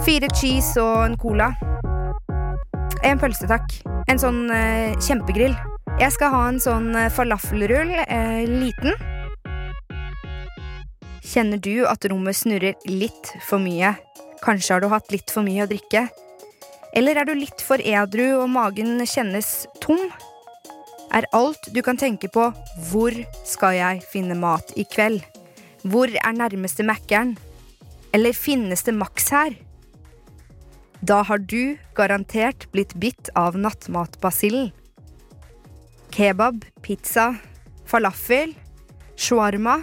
Fire cheese og en cola. En pølse, takk. En sånn eh, kjempegrill. Jeg skal ha en sånn eh, falafelrull, eh, liten. Kjenner du at rommet snurrer litt for mye? Kanskje har du hatt litt for mye å drikke? Eller er du litt for edru og magen kjennes tom? Er alt du kan tenke på 'hvor skal jeg finne mat i kveld'? Hvor er nærmeste Mækkern? Eller finnes det Max her? Da har du garantert blitt bitt av nattmatbasillen. Kebab, pizza, falafel, shawarma.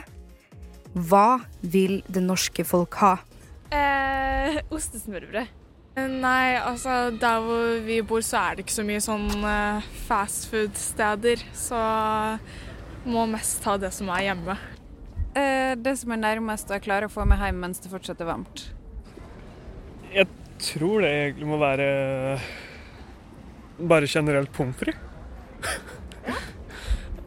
Hva vil det norske folk ha? Eh, ostesmørbrød. Nei, altså der hvor vi bor så er det ikke så mye sånn eh, fastfood-steder. Så må mest ta det som er hjemme. Eh, det som er nærmest og jeg klarer å få meg hjem mens det fortsatt er varmt. Jeg tror det egentlig må være bare generelt pommes frites.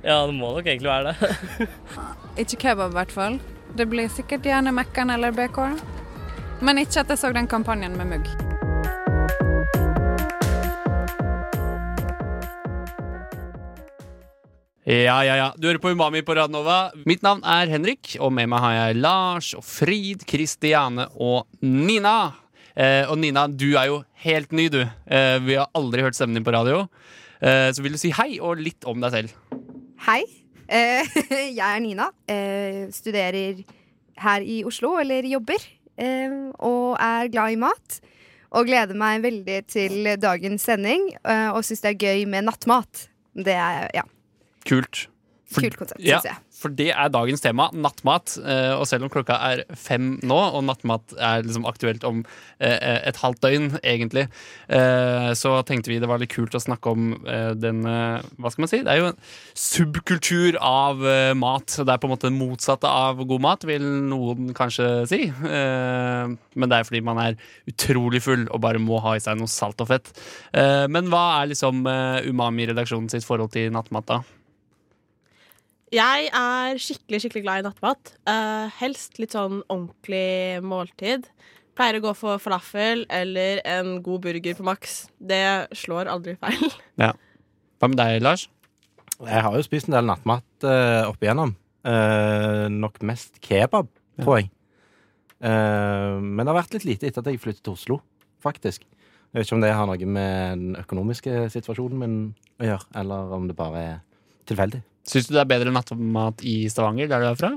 Ja, det må nok egentlig være det. Ikke kebab, i hvert fall. Det blir sikkert gjerne Mekkan eller BK. Men ikke at jeg så den kampanjen med mugg. Ja, ja, ja. Du hører på Umami på Radnova. Mitt navn er Henrik, og med meg har jeg Lars og Frid, Kristiane og Nina. Eh, og Nina, du er jo helt ny, du. Eh, vi har aldri hørt stemmen din på radio. Eh, så vil du si hei og litt om deg selv? Hei. Eh, jeg er Nina. Eh, studerer her i Oslo, eller jobber. Og er glad i mat. Og gleder meg veldig til dagens sending. og syns det er gøy med nattmat. Det er ja, Kult. For- kult konsept, Ja, syns jeg. for det er dagens tema. Nattmat. Eh, og selv om klokka er fem nå, og nattmat er liksom aktuelt om eh, et halvt døgn, egentlig, eh, så tenkte vi det var litt kult å snakke om eh, den eh, Hva skal man si? Det er jo en subkultur av eh, mat. Det er på en måte det motsatte av god mat, vil noen kanskje si. Eh, men det er fordi man er utrolig full og bare må ha i seg noe salt og fett. Eh, men hva er liksom eh, Umami-redaksjonen sitt forhold til nattmat, da? Jeg er skikkelig skikkelig glad i nattmat. Uh, helst litt sånn ordentlig måltid. Pleier å gå for falafel eller en god burger på maks. Det slår aldri feil. Ja. Hva med deg, Lars? Jeg har jo spist en del nattmat uh, opp igjennom. Uh, nok mest kebab, tror jeg. Uh, men det har vært litt lite etter at jeg flyttet til Oslo, faktisk. Jeg vet ikke om det har noe med den økonomiske situasjonen min å gjøre, eller om det bare er tilfeldig. Syns du det er bedre nattmat i Stavanger, der du er fra?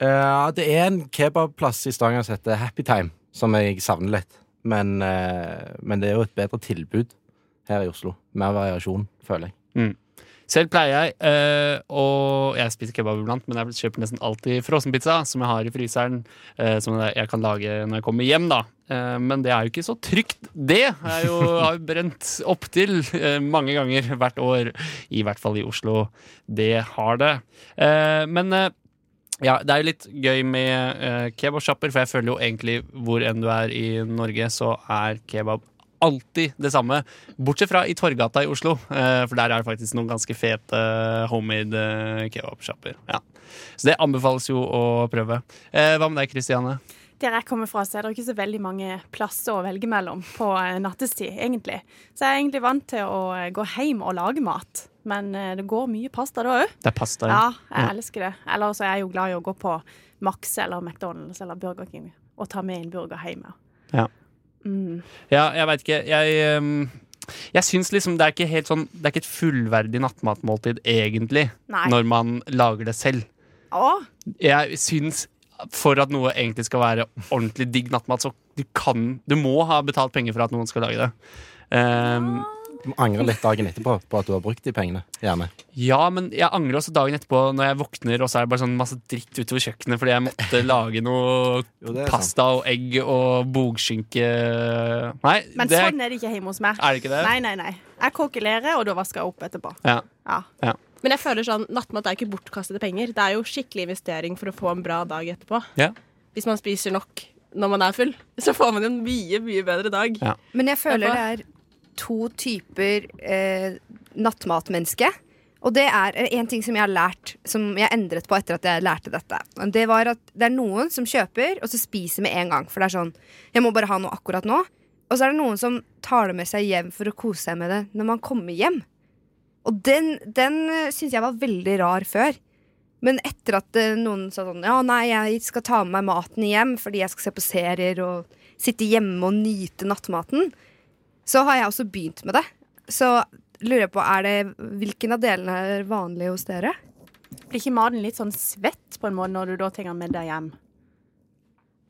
Uh, det er en kebabplass i Stavanger som heter Happy Time, som jeg savner litt. Men, uh, men det er jo et bedre tilbud her i Oslo. Mer variasjon, føler jeg. Selv pleier jeg, eh, og jeg spiser kebab iblant, men jeg kjøper nesten alltid frossenpizza, som jeg har i fryseren, uh, som jeg kan lage når jeg kommer hjem, da. Uh, men det er jo ikke så trygt, det. Jeg jo, har jo brent opptil uh, mange ganger hvert år, i hvert fall i Oslo. Det har det. Men ja, det er jo litt gøy med uh, kebabsjapper, for jeg føler jo egentlig hvor enn du er i Norge, så er kebab alltid det samme. Bortsett fra i Torgata i Oslo, eh, for der er det faktisk noen ganske fete eh, homemade uh, kebabsjapper. Ja. Så det anbefales jo å prøve. Eh, hva med deg, Kristiane? Der jeg kommer fra, så er det ikke så veldig mange plasser å velge mellom på eh, nattestid, egentlig. Så jeg er egentlig vant til å eh, gå hjem og lage mat. Men eh, det går mye pasta da òg. Det er pasta. Ja, jeg Ja. elsker det. Eller så er jeg jo glad i å gå på Max eller McDonald's eller Burger King og ta med en burger hjem. ja. Ja. Mm. Ja, jeg veit ikke. Jeg, ehm, jeg syns liksom det er ikke helt sånn Det er ikke et fullverdig nattmatmåltid, egentlig, Nei. når man lager det selv. Åh. Jeg syns for at noe egentlig skal være ordentlig digg nattmat, så du kan Du må ha betalt penger for at noen skal lage det. Um, Du må angre litt dagen etterpå på at du har brukt de pengene. Gjerne. Ja, men jeg angrer også dagen etterpå når jeg våkner, og så er det bare sånn masse dritt utover kjøkkenet fordi jeg måtte lage noe Jo, pasta sant. pasta og egg og bogskinke Nei, Men det er, sånn er det ikke hjemme hos meg. er det ikke det? Nei, nei, nei. Jeg kokulerer, og da vasker jeg opp etterpå. Ja. Ja. ja. Men jeg føler sånn, nattmat er ikke bortkastede penger. Det er jo skikkelig investering for å få en bra dag etterpå. Ja. Hvis man spiser nok når man er full, så får man en mye, mye bedre dag. Ja. Men jeg føler det er to typer eh, nattmatmenneske. Og det er en ting som jeg har lært, som jeg endret på etter at jeg lærte dette. Det var at det er noen som kjøper, og så spiser med en gang. For det er sånn, jeg må bare ha noe akkurat nå. Og så er det noen som tar det med seg hjem for å kose seg med det når man kommer hjem. Og den, den syns jeg var veldig rar før. Men etter at eh, noen sa sånn Ja, nei, jeg skal ta med meg maten hjem fordi jeg skal se på serier og sitte hjemme og nyte nattmaten, så har jeg også begynt med det. Så lurer jeg på, er det Hvilken av delene er vanlig hos dere? Blir ikke maten litt sånn svett på en måte når du da tar den med deg hjem?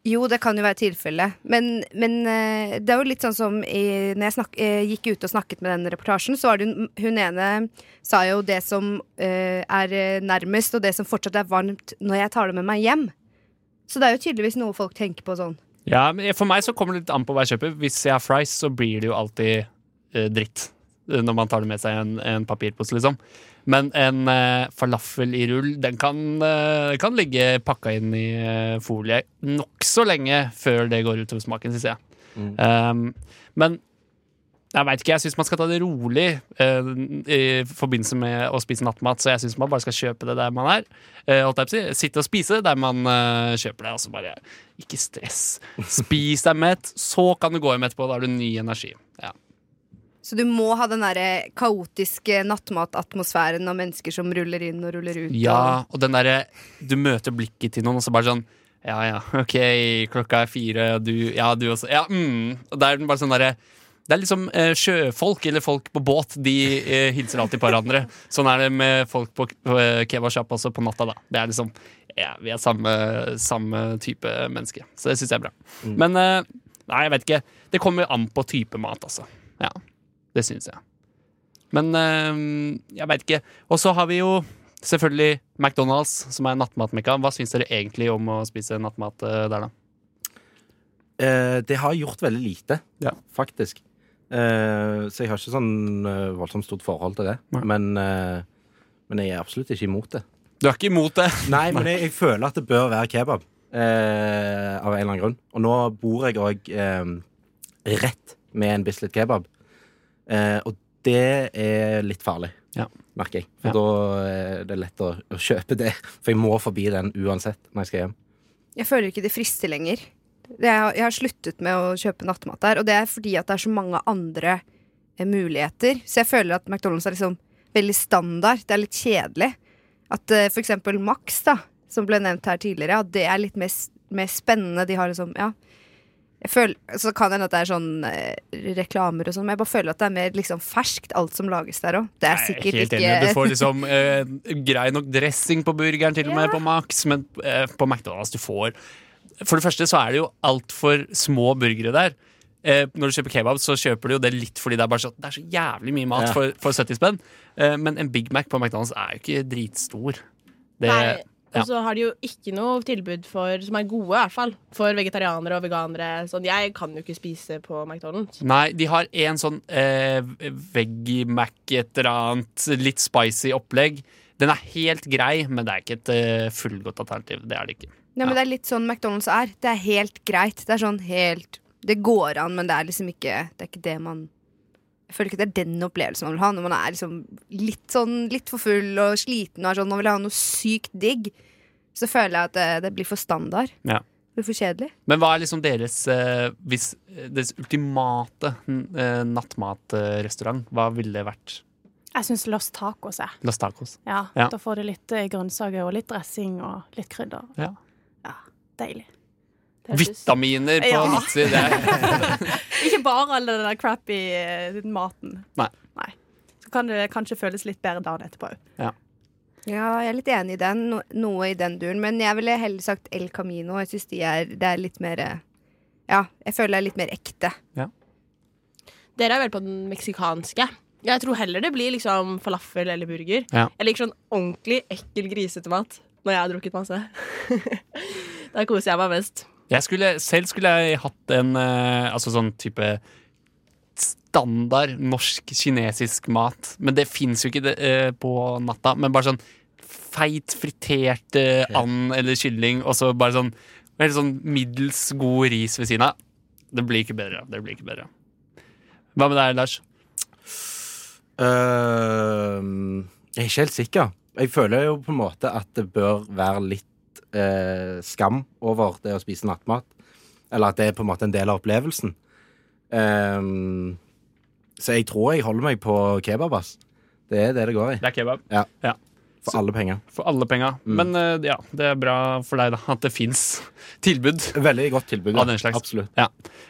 Jo, det kan jo være tilfellet. Men, men eh, det er jo litt sånn som i, når jeg snak, eh, gikk ut og snakket med den reportasjen, så var det hun, hun ene sa jo det som uh, er nærmest, og det som fortsatt er varmt når jeg tar det med meg hjem. Så det er jo tydeligvis noe folk tenker på sånn. Ja, men For meg så kommer det litt an på hva jeg kjøper. Hvis jeg har fries, så blir det jo alltid eh, dritt eh, når man tar det med seg i en, en papirpose, liksom. Men en eh, falafel i rull, den kan, eh, kan ligge pakka inn i eh, folie nokså lenge før det går utover smaken, syns jeg. Mm. Um, men jeg veit ikke, jeg syns man skal ta det rolig uh, i forbindelse med å spise nattmat. Så jeg syns man bare skal kjøpe det der man er. Uh. Sitte og spise der man uh, kjøper det. Altså bare ikke stress. Spis deg mett, så kan du gå hjem etterpå. Da har du ny energi. Ja. Så du må ha den der kaotiske nattmatatmosfæren av mennesker som ruller inn og ruller ut. ja, og den derre Du møter blikket til noen, og så bare sånn Ja, ja, OK, klokka er fire, og du Ja, du også. Ja, mm. Og det er bare sånn derre det er liksom eh, sjøfolk eller folk på båt. De eh, hilser alltid på hverandre. Sånn er det med folk på, eh, kebabsjappa også på natta. da Det er liksom Ja, vi er samme, samme type menneske. Så det syns jeg er bra. Men eh, nei, jeg vet ikke. Det kommer an på type mat, altså. Ja, det syns jeg. Men eh, jeg veit ikke. Og så har vi jo selvfølgelig McDonald's, som er nattmatmekka. Hva syns dere egentlig om å spise nattmat eh, der, da? Eh, det har gjort veldig lite, Ja. faktisk. Eh, så jeg har ikke sånn eh, voldsomt stort forhold til det. Men, eh, men jeg er absolutt ikke imot det. Du er ikke imot det? Nei, men jeg, jeg føler at det bør være kebab. Eh, av en eller annen grunn. Og nå bor jeg òg eh, rett med en Bislett kebab. Eh, og det er litt farlig, Ja. merker jeg. For Ja. da er det lett å, å kjøpe det. For jeg må forbi den uansett når jeg skal hjem. Jeg føler ikke det frister lenger. Jeg har, sluttet med å kjøpe nattmat der, og det er fordi at det er så mange andre eh, muligheter. Så jeg føler at McDonald's er liksom veldig standard. Det er litt kjedelig. At uh, for eksempel Max, da, som ble nevnt her tidligere, at det er litt mer, mer spennende. De har liksom, ja føler, Så kan det hende at det er sånn eh, reklamer og sånn, men jeg bare føler at det er mer liksom ferskt, alt som lages der òg. Det er Jeg sikkert helt ikke enig. Du får liksom eh, grei nok dressing på burgeren, til og med Ja. på Max, men på McDonald's du får For det første så er det jo altfor små burgere der. Eh, når du kjøper kebab, så kjøper du jo det litt fordi det er, bare så, det er så jævlig mye mat Ja. for, for 70 spenn. Eh, men en Big Mac på McDonald's er jo ikke dritstor. Det, Nei, ja. og så har de jo ikke noe tilbud for, som er gode, i hvert fall. For vegetarianere og veganere. Sånn, jeg kan jo ikke spise på McDonald's. Nei, de har en sånn eh, veggie-mac, et eller annet litt spicy opplegg. Den er helt grei, men det er ikke et eh, fullgodt alternativ. Det er det ikke. Nei, men Det er litt sånn McDonald's er. Det er helt greit. Det er sånn helt Det går an, men det er liksom ikke Det er ikke det man Jeg føler ikke det er den opplevelsen man vil ha når man er liksom litt sånn litt for full og sliten og er sånn, man vil ha noe sykt digg. Så føler jeg at det, det blir for standard. Ja. Det blir for kjedelig. Men hva er liksom deres, eh, hvis, deres ultimate eh, nattmatrestaurant? Hva ville det vært? Jeg syns Los Tacos er. Los Tacos. Ja, Ja. Da får du litt eh, grønnsaker og litt dressing og litt krydder. Ja. Deilig. Vitaminer på Ja. Er Ikke bare all den der crappy eh, maten. Nei. Så kan det kanskje føles litt bedre dagen etterpå òg. Ja, jeg er litt enig i den. No, noe i den duren. Men jeg ville heller sagt El Camino. Jeg synes de er, det er litt mer eh, Ja, jeg føler det er litt mer ekte. Dere er vel på den meksikanske. Jeg tror heller det blir liksom falafel eller burger. Ja. Jeg liker sånn ordentlig ekkel grisete mat når jeg har drukket masse. da koser jeg meg mest. Jeg skulle, selv skulle jeg hatt en eh, altså sånn type standard norsk kinesisk mat. Men det fins jo ikke det, uh, på natta. Men bare sånn feit, fritert uh, and eller kylling, og så bare sånn helt sånn middels god ris ved siden av. Det blir ikke bedre. Det blir ikke bedre. Hva med deg, Lars? Uh, jeg er ikke helt sikker. Jeg føler jo på en måte at det bør være litt eh, skam over det å spise nattmat. Eller at det er på en måte en del av opplevelsen. Um, så jeg tror jeg holder meg på kebab, ass. Det er det det går i. Det er kebab. Ja. Ja. For alle penger. For alle penger. Mm. Men eh, ja, det er bra for deg da at det fins tilbud. Veldig godt tilbud. Av den slags. Absolutt. Ja.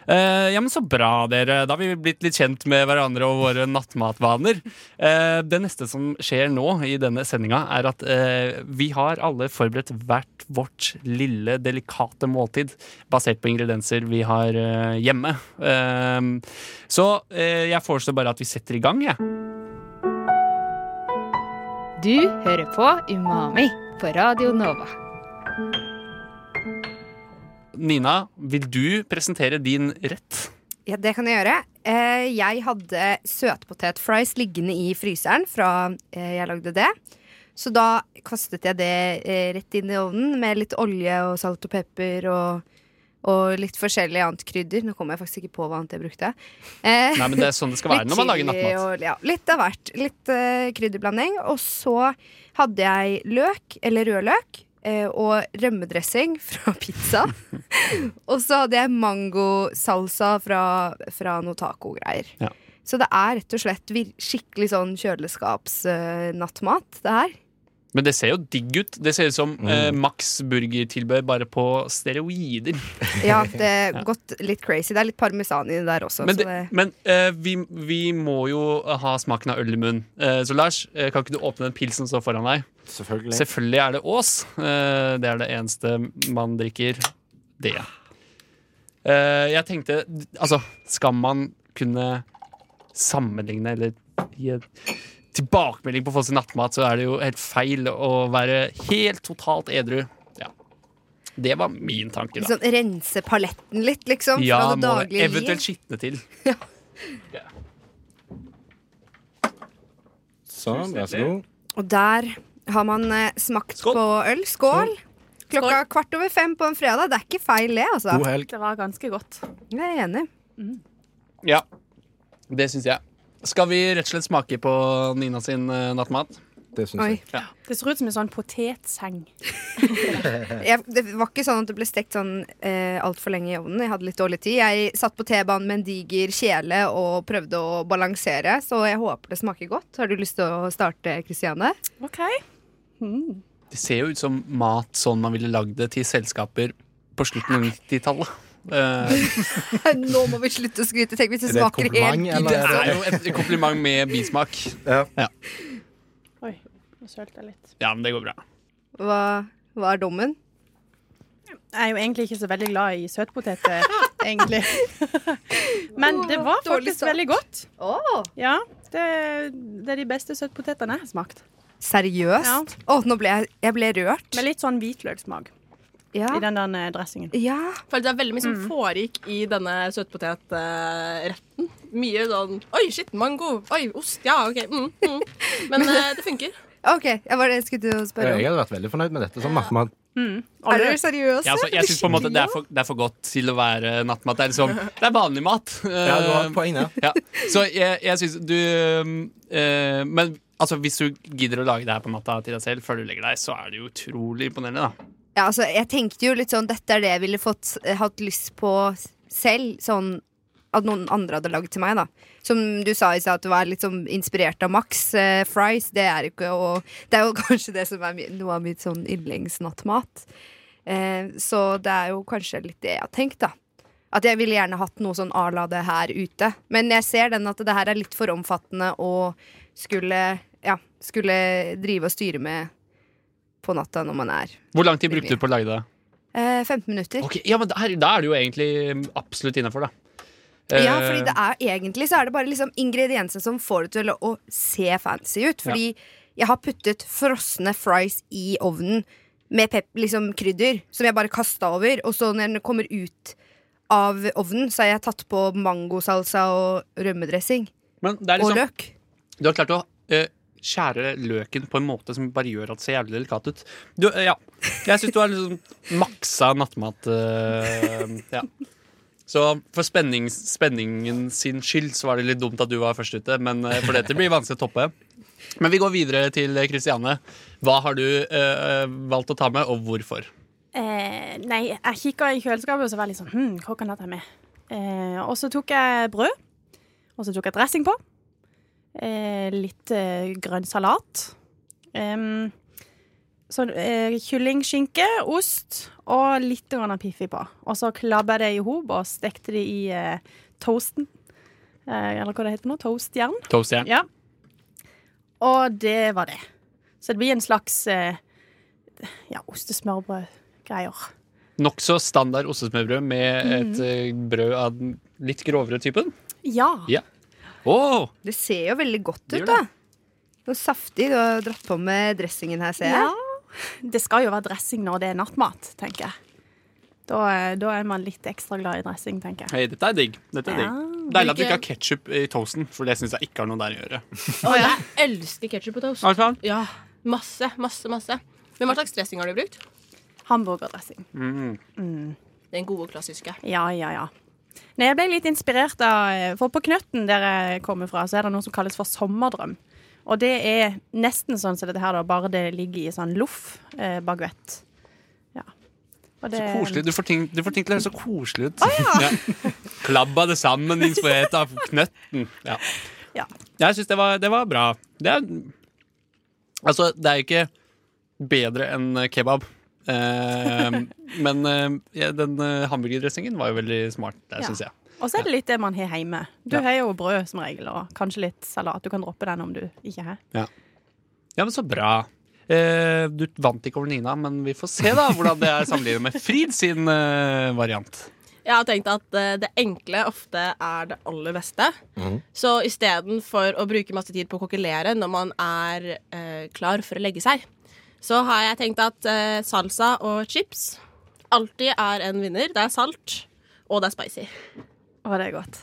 Eh, ja, men så bra, dere. Da har vi blitt litt kjent med hverandre og våre nattmatvaner. Eh, det neste som skjer nå i denne sendinga, er at eh, vi har alle forberedt hvert vårt lille, delikate måltid basert på ingredienser vi har eh, hjemme. Eh, så jeg foreslår bare at vi setter i gang, jeg. Du hører på Umami på Radio Nova. Nina, vil du presentere din rett? Ja, det kan jeg gjøre. Eh, jeg hadde søtpotetfries liggende i fryseren fra eh, jeg lagde det. Så da kastet jeg det eh, rett inn i ovnen med litt olje og salt og pepper og, og litt forskjellig annet krydder. Nå kommer jeg faktisk ikke på hva annet jeg brukte. Eh, Nei, men det er sånn det skal være når man lager nattmat. Og, ja, litt av hvert. Litt eh, krydderblanding. Og så hadde jeg løk, eller rødløk, eh, og rømmedressing fra pizza. og så hadde jeg mangosalsa fra, fra noe tacogreier. Ja. Så det er rett og slett skikkelig sånn kjøleskapsnattmat, det her. Men det ser jo digg ut. Det ser ut som eh, Max burgertilbehør bare på steroider. Ja, det er gått litt crazy. Det er litt parmesan i det der også. Men, så det, det, men eh, vi, vi må jo ha smaken av øl i munnen. Eh, så Lars, eh, kan ikke du åpne den pilsen som står foran deg? Selvfølgelig. Selvfølgelig er det Ås. Eh, det er det eneste man drikker. Det. Eh, jeg tenkte Altså, skal man kunne sammenligne eller gi en tilbakemelding på folks nattmat, så er det jo helt feil å være helt totalt edru. Ja. Det var min tanke, da. sånn rense paletten litt, liksom. Ja, fra det må det eventuelt liv. skitne til. Sånn, vær så god. Og der har man eh, smakt på øl. Skål! Klokka kvart over fem på en fredag. Det er ikke feil, det, altså. God helg. Det var ganske godt. Jeg er enig. Ja, det syns jeg. Skal vi rett og slett smake på Nina sin uh, nattmat? Det syns jeg. Ja. Det ser ut som en sånn potetseng. Jeg, det var ikke sånn at det ble stekt sånn eh, altfor lenge i ovnen. Jeg hadde litt dårlig tid. Jeg satt på T-banen med en diger kjele og prøvde å balansere, så jeg håper det smaker godt. Har du lyst til å starte, Kristiane? OK. Det ser jo ut som mat sånn man ville lagd det til selskaper på slutten av 90-tallet. Eh, Nå må vi slutte å skryte. Tenk hvis det, Er det smaker helt eller det er jo et kompliment med bismak. Ja. Oi, nå sølte jeg litt. Ja, men det går bra. Hva, hva er dommen? Jeg er jo egentlig ikke så veldig glad i søtpoteter, egentlig. Men det var faktisk veldig godt. Åh, Ja, det, det er de beste søtpotetene jeg har smakt. seriøst? Ja. Oh, nå ble jeg, jeg ble rørt. Med litt sånn hvitløkssmak Ja. i den der eh, dressingen. ja. For det er veldig mye som foregikk i denne søtpotetretten. Mye sånn Oi, shit, mango. Oi, ost. Ja, OK. Mm, mm. Men eh, det funker. OK, jeg var det jeg skulle til å spørre Jeg hadde vært veldig fornøyd med dette som nattmat. Er dere seriøse? Ja, altså, jeg synes på en måte det er, for, det er for godt til å være nattmat. Det er liksom Det er vanlig mat. Ja, du har poeng. Ja. Så jeg, jeg syns du eh, Men altså, hvis du gidder å lage det her på natta til deg selv før du legger deg, så er det utrolig imponerende, da. Ja, altså, jeg tenkte jo litt sånn Dette er det jeg ville fått, eh, hatt lyst på selv. Sånn at noen andre hadde lagd til meg, da. Som du sa i stad, at du var litt sånn inspirert av Max eh, Fries. Det er ikke og Det er jo kanskje det som er noe av mitt sånn yndlingsnattmat. Eh, så det er jo kanskje litt det jeg har tenkt, da. At jeg ville gjerne hatt noe sånn à la det her ute. Men jeg ser den at det her er litt for omfattende og skulle Ja, skulle drive og styre med på natta når man er Hvor lang tid brukte du på å lage det? eh, 15 minutter. Ok, ja, men der, da er det jo egentlig absolutt innafor, da. Ja, Eh, fordi det er egentlig så er det bare liksom ingrediensene som får det til å, se fancy ut. Fordi jeg har puttet frosne fries i ovnen med pep, liksom krydder, som jeg bare kasta over. Og så når den kommer ut av ovnen, så har jeg tatt på mangosalsa og rømmedressing. Men det er Og liksom, løk. du har klart å eh, skjære løken på en måte som bare gjør at det ser jævlig delikat ut. Du, eh, ja. Jeg syns du har liksom maksa nattmat. Uh, ja. Så for spenning, spenningen sin skyld så var det litt dumt at du var først ute, men eh, for dette blir vanskelig å toppe. Men vi går videre til Kristiane. Hva har du uh, valgt å ta med, og hvorfor? Eh, nei, jeg kikka i kjøleskapet og så var jeg litt sånn hm, hva kan jeg ta med? Eh, og så tok jeg brød. Og så tok jeg dressing på. Eh, litt eh, grønn salat. Em, så eh, kyllingskinke, ost og litt grann piffi på. Og så klabba jeg det i hop og stekte det i toasten. Eh, eller hva det heter nå? Toastjern. Toastjern. Ja. Og det var det. Så det blir en slags ja, ostesmørbrød-greier. Nokså standard ostesmørbrød med et eh, brød av den litt grovere typen. Ja. Ja. Åh, Det ser jo veldig godt ut, da. Noe saftig. Du har dratt på med dressingen her, ser jeg. Ja. Det skal jo være dressing når det er nattmat, tenker jeg. Da, er- da er man litt ekstra glad i dressing, tenker jeg. hei, dette er digg. Dette er Ja, digg. Deilig at du ikke- har ketsjup i toasten, for det syns jeg ikke har noe der å gjøre. Oh, jeg elsker ketsjup på toast. Altså. Ja, masse, masse, masse. Men hva slags dressing har du brukt? Hamburgerdressing. Mm. Den gode, klassiske. Ja, ja, ja. Nei, jeg ble litt inspirert av For på Knøtten, der jeg kommer fra, så er det noe som kalles for sommerdrøm. Og det er nesten sånn som dette her, da, bare det ligger i sånn loff eh, baguett. Ja. Og Så koselig. Du får, ting, du får ting til å høres så koselig ut. ja. Klabba det sammen, inspirert av knøtten. Ja. Ja. Jeg syns det, var- det var bra. Det er, altså, det er jo ikke bedre enn kebab. Eh, men eh, ja, den eh, hamburgerdressingen var jo veldig smart, der, Ja. syns jeg. Og så er det litt det man har hjemme. Du Ja. har jo brød som regel, og kanskje litt salat. Du kan droppe den om du ikke har. Ja, ja men så bra. Eh, du vant ikke over Nina, men vi får se da hvordan det er sammenlignet med Frid sin eh, variant. Jeg har tenkt at eh, det enkle ofte er det aller beste. Så istedenfor å bruke masse tid på å kokkelere når man er klar for å legge seg, så har jeg tenkt at eh, salsa og chips alltid er en vinner. Det er salt, og det er spicy. Å, det er godt.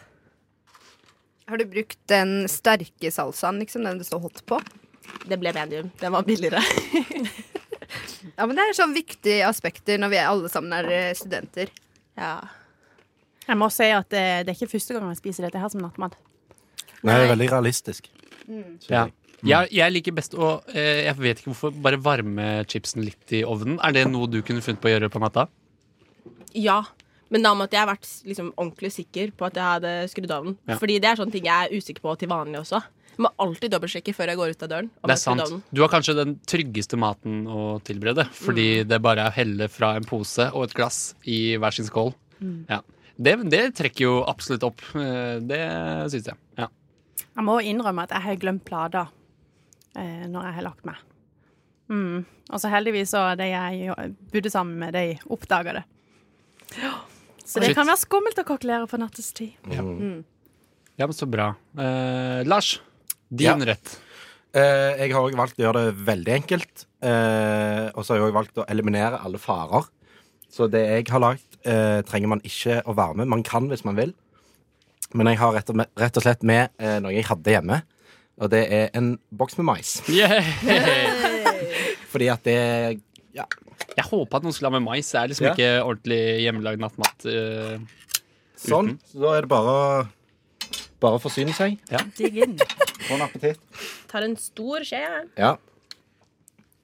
Har du brukt den sterke salsaen, liksom, den det står hot på? Det ble medium. Den var billigere. Ja, men Det er sånn viktige aspekter når vi alle sammen er eh, studenter. Ja. Jeg må si at det, det er ikke første gang jeg spiser dette her som nattmat. Nei, det er veldig realistisk. Ja. Jeg, jeg liker best å eh, Jeg vet ikke hvorfor bare varme chipsen litt i ovnen. Er det noe du kunne funnet på å gjøre på natta? ja. Men da måtte jeg vært liksom, ordentlig sikker på at jeg hadde skrudd av den. Ja. Fordi det er sånne ting jeg er usikker på til vanlig også. Jeg må alltid dobbeltsjekke før jeg går ut av døren. Det er sant. Du har kanskje den tryggeste maten å tilberede. Fordi det bare er å helle fra en pose og et glass i hver sin skål. Mm. Ja. Det, det trekker jo absolutt opp. Eh, Det syns jeg. Ja. Jeg må innrømme at jeg har glemt plata eh, når jeg har lagt meg. Mm. Og så heldigvis så de jeg bodde sammen med, de oppdaga det. Så det kan være skummelt å kokkelere på nattestid. Ja. Mm. ja, men så bra. Eh, Lars, din Ja. rett. Eh, jeg har også valgt å gjøre det veldig enkelt. Eh, og så har jeg også valgt å eliminere alle farer. Så det jeg har lagd, eh, trenger man ikke å være med. Man kan hvis man vil. Men jeg har rett og, rett og slett med eh, noe jeg hadde hjemme. Og det er en boks med mais. Fordi at det Ja. Jeg håpa at noen skulle ha med mais. Det er liksom Ja. ikke ordentlig hjemmelagd nattmat. Uh, Sånn. uten. Så da er det bare bare å forsyne seg. Ja. Bon appetitt. Tar en stor skje. jeg. Ja.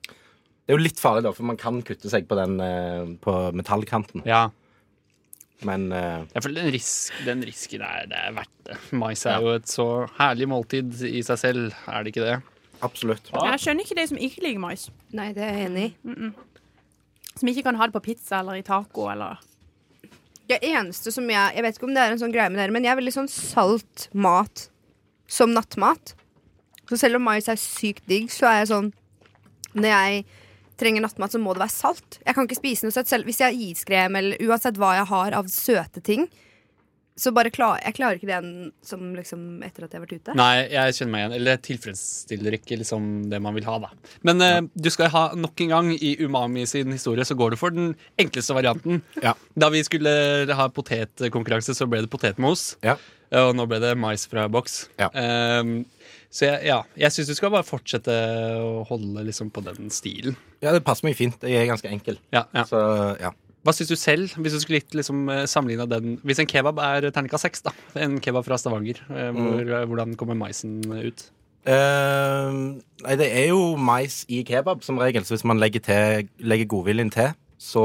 Det er jo litt farlig, da, for man kan kutte seg på den eh, på metallkanten. Ja. Men uh, Jeg føler den, risk, den risken er, det er verdt det. Mais er jo et så herlig måltid i seg selv, er det ikke det? absolutt. Jeg skjønner ikke de som ikke liker mais. Nei, det er jeg enig i. Som ikke kan ha det på pizza eller i taco eller Det eneste som jeg Jeg vet ikke om det er en sånn greie med dere, men jeg er veldig sånn salt mat som nattmat. Så selv om mais er sykt digg, så er jeg sånn Når jeg trenger nattmat, så må det være salt. Jeg kan ikke spise noe søtt selv hvis jeg har iskrem eller uansett hva jeg har av søte ting. Så bare klar, jeg klarer ikke det som liksom etter at jeg har vært ute. Nei, jeg kjenner meg igjen. Eller det tilfredsstiller ikke liksom det man vil ha, da. Men eh, du skal ha nok en gang i Umami sin historie, så går du for den enkleste varianten. Ja. Da vi skulle ha potetkonkurranse, så ble det potetmos. Ja. Og nå ble det mais fra boks. Ja. Ehm, så jeg, ja, jeg syns du skal bare fortsette å holde liksom på den stilen. Ja, det passer meg fint. Jeg er ganske enkel. Ja, ja. Så ja. Hva syns du selv, hvis du skulle litt liksom, eh, sammenligna den Hvis en kebab er terningkast seks, da. En kebab fra Stavanger. eh, Hvor, mm. Hvordan kommer maisen ut? Uh, nei, det er jo mais i kebab som regel, så hvis man legger, til, legger godviljen til, så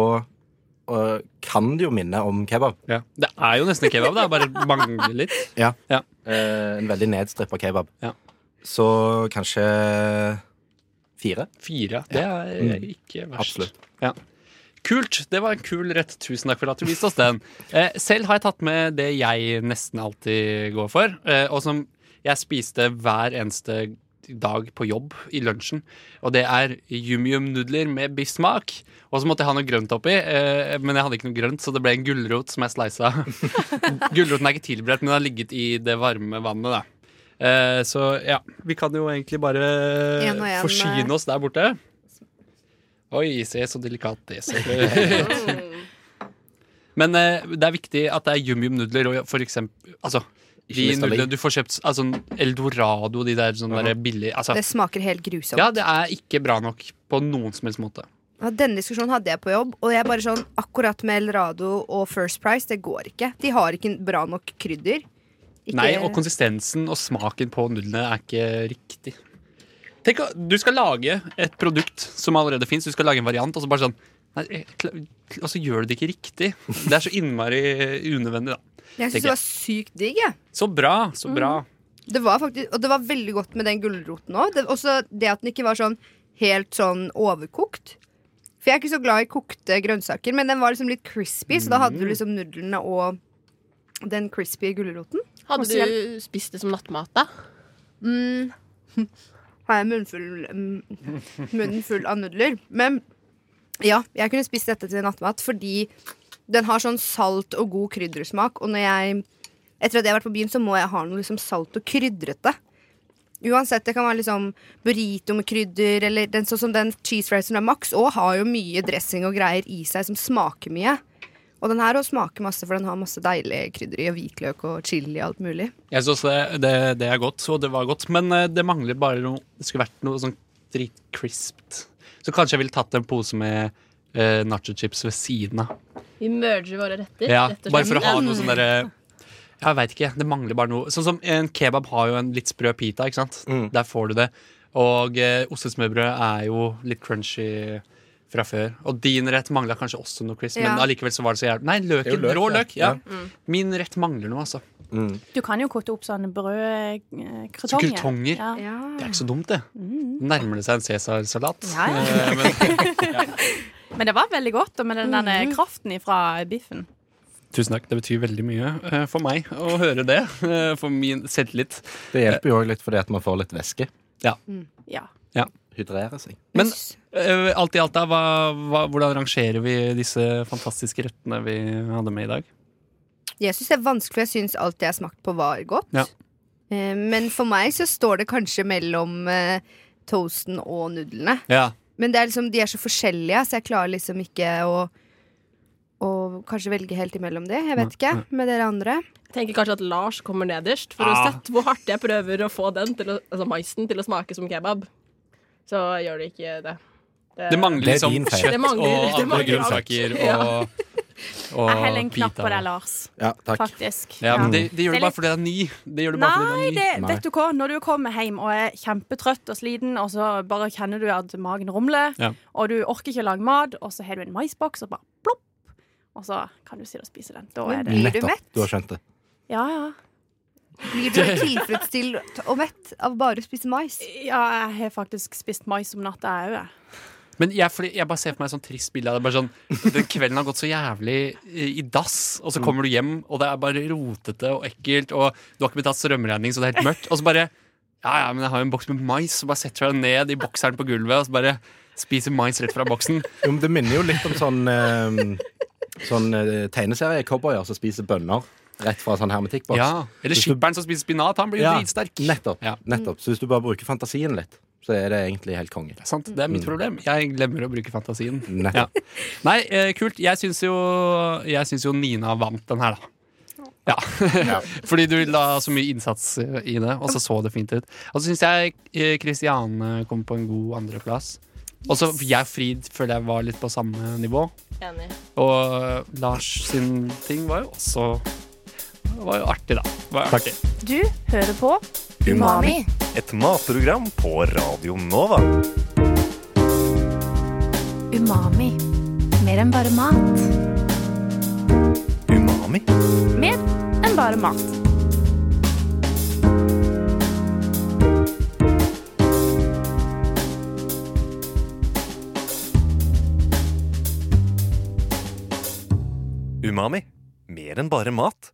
uh, kan det jo minne om kebab. Ja. Det er jo nesten kebab, kebab, da. Bare mangler litt. Ja. Ja. Uh, en veldig nedstrippa kebab. Ja. Så kanskje fire. Fire. Det er Mm. ikke verst. Absolutt. Ja. Kult. Det var en kul rett. Tusen takk for at du viste oss den. Eh, selv har jeg tatt med det jeg nesten alltid går for, eh, og som jeg spiste hver eneste dag på jobb i lunsjen. Og det er yum-yum-nudler med biffsmak. Og så måtte jeg ha noe grønt oppi, eh, men jeg hadde ikke noe grønt, så det ble en gulrot som jeg sleisa. Gulroten er ikke tilberedt, men den har ligget i det varme vannet. da Eh, Så ja, vi kan jo egentlig bare En en, forsyne oss der borte. Oi, se så delikat det ser ut. Men eh, det er viktig at det er yum-yum-nudler og for eksempel Altså, de nudlene du får kjøpt altså, Eldorado, de der sånne der billige altså, Det smaker helt grusomt. Ja, det er ikke bra nok på noen som helst måte. Ja, denne diskusjonen hadde jeg på jobb, og jeg bare sånn akkurat med Eldorado og First Price, det går ikke. De har ikke bra nok krydder. Ikke- Nei, og konsistensen og smaken på nudlene er ikke riktig. Tenk, Du skal lage et produkt som allerede fins, du skal lage en variant, og så bare sånn Nei, Og så gjør du det ikke riktig. Det er så innmari unødvendig, da. Jeg syns det var sykt digg, jeg. Så bra, så bra. Det var faktisk, og det var veldig godt med den gulroten òg. Også det at den ikke var sånn helt sånn overkokt. For jeg er ikke så glad i kokte grønnsaker, men den var liksom litt crispy, så da hadde du Mm. liksom nudlene og den crispy gulroten. Hadde du spist det som nattmat, da? Mm. Har jeg munnfull, mm, munnen full av nudler. Men ja, jeg kunne spist dette til nattmat fordi den har sånn salt og god kryddersmak. Og når jeg, etter at jeg har vært på byen, så må jeg ha noe liksom salt og krydrete. Uansett, det kan være liksom burrito med krydder, eller den, sånn som den cheese fricen fra Max og har jo mye dressing og greier i seg som smaker mye. Og den her også smaker masse, for den har masse deilige krydder i, og hvitløk og chili og alt mulig. Jeg synes det, det, det er godt, og det var godt, men eh, det mangler bare noe Det skulle vært noe sånn dritcrispt. Så kanskje jeg ville tatt en pose med eh, nachochips ved siden av. Vi merger våre retter. Ja, rett og bare for å ha noe sånn derre Jeg veit ikke. Det mangler bare noe. Sånn som En kebab har jo en litt sprø pita, ikke sant? Der får du det. Og eh, ostesmørbrød er jo litt crunchy fra før. Og din rett mangla kanskje også noe crisp, Ja. men allikevel så var det så jævlig Nei, løken. løk, rå løk. Ja. Ja. Mm. Min rett mangler noe, altså. Du kan jo kutte opp sånne Så brødkrutonger. krutonger. Ja. Det er ikke så dumt, det. Mm. Nærmer det seg en cæsarsalat? Ja, ja. Eh, men- Men det var veldig godt, og med den der Mm. kraften fra biffen. Tusen takk. Det betyr veldig mye eh, for meg å høre det. eh, For min selvtillit. Det hjelper jo òg litt fordi at man får litt væske. Ja. Ja. Hydrere seg. Men uh, alt i alt, da, hva, hva, hvordan rangerer vi disse fantastiske rettene vi hadde med i dag? Jeg syns det er vanskelig, for jeg syns alt jeg har smakt på, var godt. Ja. Uh, Men for meg så står det kanskje mellom uh, toasten og nudlene. Ja. Men det er liksom, de er så forskjellige, så jeg klarer liksom ikke å, å kanskje velge helt imellom de. Jeg vet ikke. Med dere andre. Jeg tenker kanskje at Lars kommer nederst, for å Ah. hvor hardt jeg prøver å få den til å, altså maisen til å smake som kebab. Så gjør det ikke det. Det mangler liksom kjøtt Det mangler- og andre grønnsaker Ja. og, og Jeg heller en knapp på deg, Lars. Ja, takk. Faktisk. Ja, men det, det gjør Det du bare fordi det er ny. Det gjør du bare fordi Nei, det er det, vet du hva? Når du kommer hjem og er kjempetrøtt og sliten, og så bare kjenner du at magen rumler, Ja. og du orker ikke å lage mat, og så har du en maisboks, og bare plopp, og så kan du sitte og spise den. Da er det Nettopp. Du har skjønt det. Ja, ja. Blir du tilfredsstilt og mett av bare å spise mais? Ja, jeg har faktisk spist mais om natta, jeg òg. Men jeg, fordi, jeg bare ser for meg et sånn trist bilde av det. Bare sånn, den kvelden har gått så jævlig i, i dass, og så kommer du hjem, og det er bare rotete og ekkelt, og du har ikke betalt strømregning, så det er helt mørkt. Og så bare Ja, ja, men jeg har jo en boks med mais, så bare setter du deg ned i bokseren på gulvet, og så bare spiser mais rett fra boksen. Jo, men det minner jo litt om sånn, eh, sånn eh, tegneserie-cowboyer som spiser bønner. Rett fra sånn hermetikkboks. Ja. Eller skipperen som spiser spinat. Han blir jo Ja, dritsterk. Nettopp. nettopp. Så hvis du bare bruker fantasien litt, så er det egentlig helt konge. Det er sant, det er mitt Mm. problem. Jeg glemmer å bruke fantasien. Nettopp. Ja. Nei, eh, kult. Jeg syns jo, jeg syns jo Nina vant den her, da. Ja. Fordi du la så mye innsats eh, i det, og så så det fint ut. Og så syns jeg Kristiane kom på en god andreplass. Og så jeg og Frid føler jeg var litt på samme nivå. Enig. Og eh, Lars sin ting var jo også var jo artig, da. Artig. Du hører på Umami. Et matprogram på Radio Nova. Umami. Mer enn bare mat. Umami? Mer enn bare mat. Umami. Mer enn bare mat.